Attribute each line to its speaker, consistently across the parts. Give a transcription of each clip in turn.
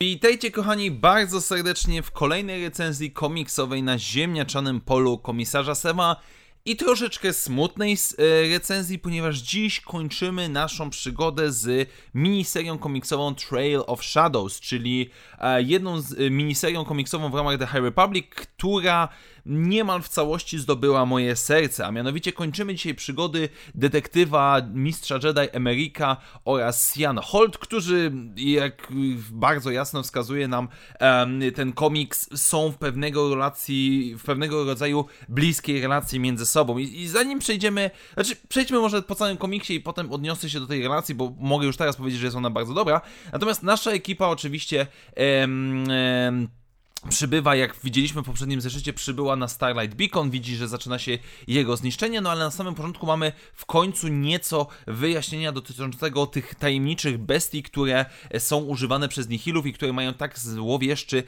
Speaker 1: Witajcie kochani bardzo serdecznie w kolejnej recenzji komiksowej na ziemniaczanym polu komisarza Sema i troszeczkę smutnej e, recenzji, ponieważ dziś kończymy naszą przygodę z miniserią komiksową Trail of Shadows, czyli e, jedną z e, miniserią komiksową w ramach The High Republic, która niemal w całości zdobyła moje serce, a mianowicie kończymy dzisiaj przygody detektywa mistrza Jedi Emerika oraz Sian Holt, którzy, jak bardzo jasno wskazuje nam ten komiks, są w pewnego relacji, w pewnego rodzaju bliskiej relacji między sobą. I, I, zanim przejdziemy, znaczy przejdźmy może po całym komiksie i potem odniosę się do tej relacji, bo mogę już teraz powiedzieć, że jest ona bardzo dobra. Natomiast nasza ekipa oczywiście em, em, przybywa, jak widzieliśmy w poprzednim zeszycie, przybyła na Starlight Beacon, widzi, że zaczyna się jego zniszczenie, no ale na samym początku mamy w końcu nieco wyjaśnienia dotyczącego tych tajemniczych bestii, które są używane przez Nihilów i które mają tak złowieszczy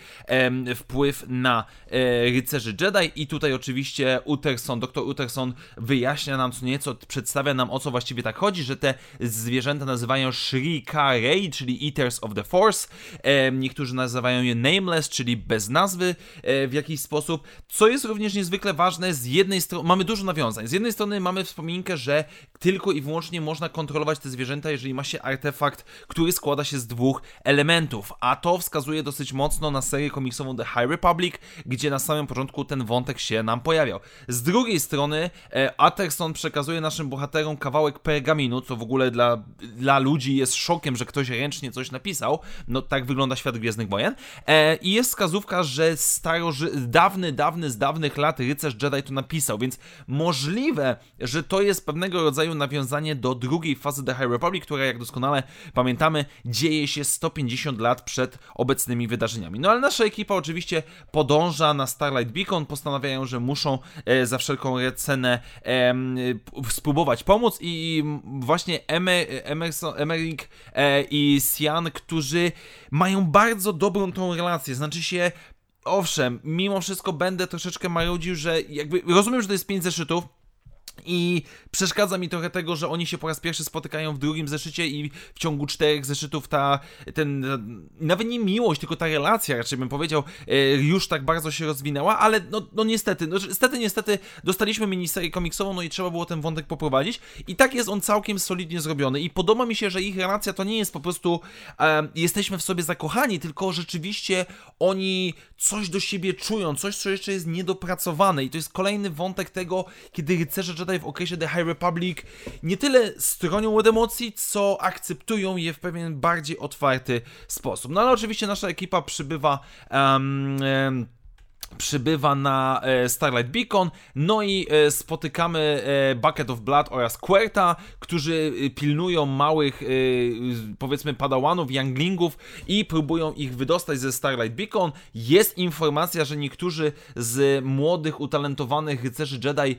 Speaker 1: wpływ na e, rycerzy Jedi. I tutaj oczywiście Utterson, dr Utterson wyjaśnia nam co nieco, przedstawia nam o co właściwie tak chodzi, że te zwierzęta nazywają Shrika Rey, czyli Eaters of the Force, em, niektórzy nazywają je Nameless, czyli bez bez nazwy e, w jakiś sposób, co jest również niezwykle ważne, z jednej strony mamy dużo nawiązań, z jednej strony mamy wspominkę, że tylko i wyłącznie można kontrolować te zwierzęta, jeżeli ma się artefakt, który składa się z dwóch elementów, a to wskazuje dosyć mocno na serię komiksową The High Republic, gdzie na samym początku ten wątek się nam pojawiał. Z drugiej strony e, Atterson przekazuje naszym bohaterom kawałek pergaminu, co w ogóle dla, dla ludzi jest szokiem, że ktoś ręcznie coś napisał, no tak wygląda świat Gwiezdnych Wojen, e, i jest wskazówka że staroży... dawny, dawny, z dawnych lat rycerz Jedi to napisał, więc możliwe, że to jest pewnego rodzaju nawiązanie do drugiej fazy The High Republic, która jak doskonale pamiętamy dzieje się 150 lat przed obecnymi wydarzeniami. No ale nasza ekipa oczywiście podąża na Starlight Beacon, postanawiają, że muszą e, za wszelką cenę e, spróbować pomóc i właśnie Emerick e, i Sian, którzy mają bardzo dobrą tą relację, znaczy się owszem, mimo wszystko będę troszeczkę marudził, że jakby rozumiem, że to jest pięć zeszytów, i przeszkadza mi trochę tego, że oni się po raz pierwszy spotykają w drugim zeszycie i w ciągu czterech zeszytów ta, ten, nawet nie miłość, tylko ta relacja, raczej bym powiedział, e, już tak bardzo się rozwinęła, ale no, no niestety, no niestety, niestety dostaliśmy miniserię komiksową, no i trzeba było ten wątek poprowadzić i tak jest on całkiem solidnie zrobiony i podoba mi się, że ich relacja to nie jest po prostu e, jesteśmy w sobie zakochani, tylko rzeczywiście oni coś do siebie czują, coś, co jeszcze jest niedopracowane i to jest kolejny wątek tego, kiedy rycerze Jedi w okresie The High Republic nie tyle stronią od emocji, co akceptują je w pewien bardziej otwarty sposób. No ale oczywiście nasza ekipa przybywa um, um, przybywa na e, Starlight Beacon, no i e, spotykamy e, Bucket of Blood oraz Querta, którzy pilnują małych, powiedzmy, padałanów, younglingów i próbują ich wydostać ze Starlight Beacon. Jest informacja, że niektórzy z młodych, utalentowanych rycerzy Jedi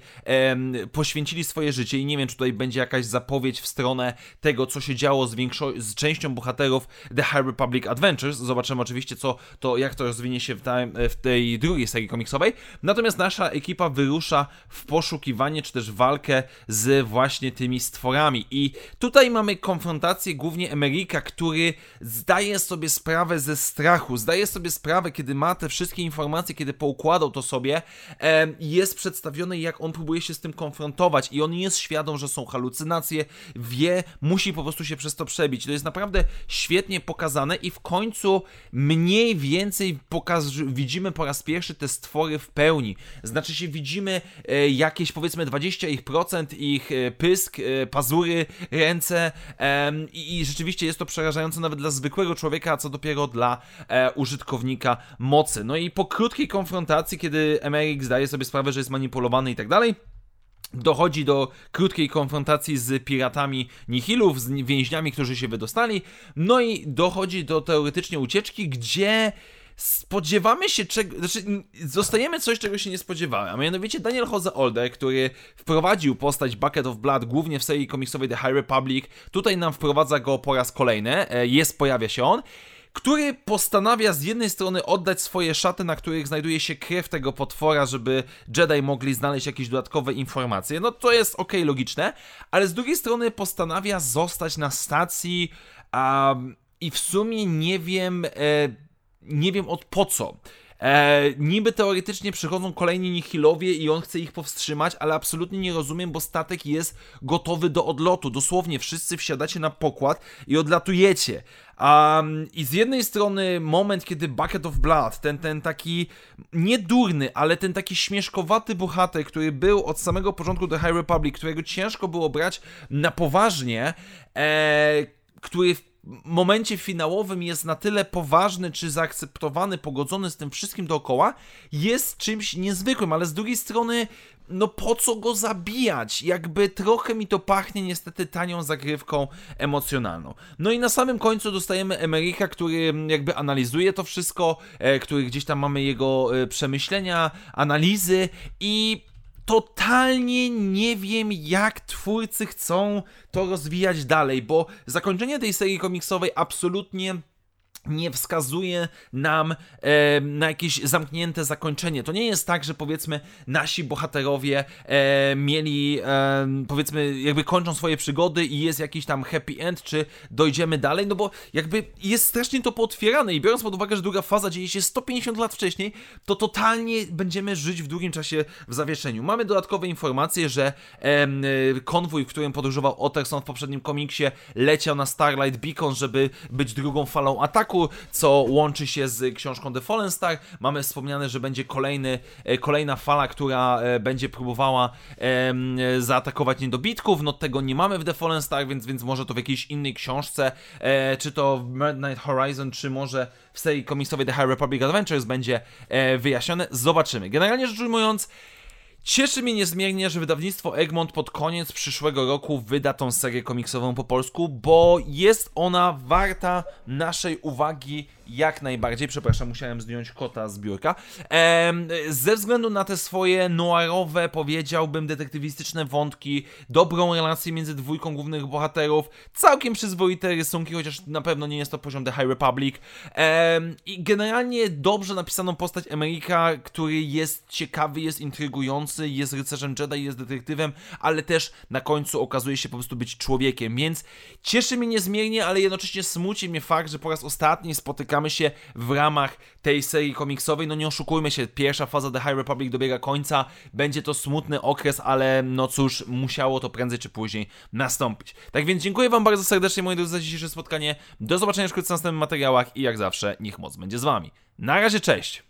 Speaker 1: poświęcili swoje życie i nie wiem, czy tutaj będzie jakaś zapowiedź w stronę tego, co się działo z, większo- z częścią bohaterów The High Republic Adventures. Zobaczymy oczywiście, co to, jak to rozwinie się w, ta, w tej drugiej drugiej serii komiksowej. Natomiast nasza ekipa wyrusza w poszukiwanie czy też walkę z właśnie tymi stworami. I tutaj mamy konfrontację głównie Emerika, który zdaje sobie sprawę ze strachu, zdaje sobie sprawę, kiedy ma te wszystkie informacje, kiedy poukładał to sobie, jest przedstawiony jak on próbuje się z tym konfrontować i on jest świadom, że są halucynacje, wie, musi po prostu się przez to przebić. To jest naprawdę świetnie pokazane i w końcu mniej więcej pokaz- widzimy po raz pierwszy te stwory w pełni. Znaczy się widzimy e, jakieś powiedzmy 20 ich procent, ich e, pysk, e, pazury, ręce i rzeczywiście jest to przerażające nawet dla zwykłego człowieka, a co dopiero dla użytkownika mocy. No i po krótkiej konfrontacji, kiedy Emeryk zdaje sobie sprawę, że jest manipulowany i tak dalej, Dochodzi do krótkiej konfrontacji z piratami Nihilów, z więźniami, którzy się wydostali. No i dochodzi do teoretycznie ucieczki, gdzie spodziewamy się czego, znaczy zostajemy coś, czego się nie spodziewałem, a mianowicie Daniel Jose Older, który wprowadził postać Bucket of Blood głównie w serii komiksowej The High Republic, tutaj nam wprowadza go po raz kolejny, e, jest, pojawia się on, który postanawia z jednej strony oddać swoje szaty, na których znajduje się krew tego potwora, żeby Jedi mogli znaleźć jakieś dodatkowe informacje. No to jest ok, logiczne, ale z drugiej strony postanawia zostać na stacji um, i w sumie nie wiem, e, nie wiem od po co. E, niby teoretycznie przychodzą kolejni nihilowie i on chce ich powstrzymać, ale absolutnie nie rozumiem, bo statek jest gotowy do odlotu. Dosłownie wszyscy wsiadacie na pokład i odlatujecie. Um, I z jednej strony moment, kiedy Bucket of Blood, ten, ten taki niedurny, ale ten taki śmieszkowaty bohater, który był od samego początku The High Republic, którego ciężko było brać na poważnie, e, który w momencie finałowym jest na tyle poważny, czy zaakceptowany, pogodzony z tym wszystkim dookoła, jest czymś niezwykłym, ale z drugiej strony, no po co go zabijać? Jakby trochę mi to pachnie niestety tanią zagrywką emocjonalną. No i na samym końcu dostajemy Emeryka, który jakby analizuje to wszystko, e, który gdzieś tam mamy jego e, przemyślenia, analizy i totalnie nie wiem, jak twórcy chcą to rozwijać dalej, bo zakończenie tej serii komiksowej absolutnie nie wskazuje nam e, na jakieś zamknięte zakończenie. To nie jest tak, że powiedzmy nasi bohaterowie e, mieli, e, powiedzmy, jakby kończą swoje przygody i jest jakiś tam happy end, czy dojdziemy dalej, no bo jakby jest strasznie to pootwierane i biorąc pod uwagę, że druga faza dzieje się 150 lat wcześniej, to totalnie będziemy żyć w długim czasie w zawieszeniu. Mamy dodatkowe informacje, że konwój, w którym podróżował Otterson w poprzednim komiksie, leciał na Starlight Beacon, żeby być drugą falą ataku, co łączy się z książką The Fallen Star. Mamy wspomniane, że będzie kolejny, e, kolejna fala, która e, będzie próbowała zaatakować niedobitków. No tego nie mamy w The Fallen Star, więc, więc może to w jakiejś innej książce, e, czy to w Midnight Horizon, czy może w serii komiksowej The High Republic Adventures będzie wyjaśnione. Zobaczymy. Generalnie rzecz ujmując, Cieszy mnie niezmiernie, że wydawnictwo Egmont pod koniec przyszłego roku wyda tą serię komiksową po polsku, bo jest ona warta naszej uwagi jak najbardziej. Przepraszam, musiałem zdjąć kota z biurka. Ze względu na te swoje noirowe, powiedziałbym, detektywistyczne wątki, dobrą relację między dwójką głównych bohaterów, całkiem przyzwoite rysunki, chociaż na pewno nie jest to poziom The High Republic. I generalnie dobrze napisaną postać Emeryka, który jest ciekawy, jest intrygujący, jest rycerzem Jedi, jest detektywem, ale też na końcu okazuje się po prostu być człowiekiem, więc cieszy mnie niezmiernie, ale jednocześnie smuci mnie fakt, że po raz ostatni spotykamy spotykamy się w ramach tej serii komiksowej. No nie oszukujmy się, pierwsza faza The High Republic dobiega końca, będzie to smutny okres, ale no cóż, musiało to prędzej czy później nastąpić. Tak więc dziękuję Wam bardzo serdecznie, moi drodzy, za dzisiejsze spotkanie. Do zobaczenia wkrótce w następnych materiałach i jak zawsze, niech moc będzie z Wami. Na razie, cześć!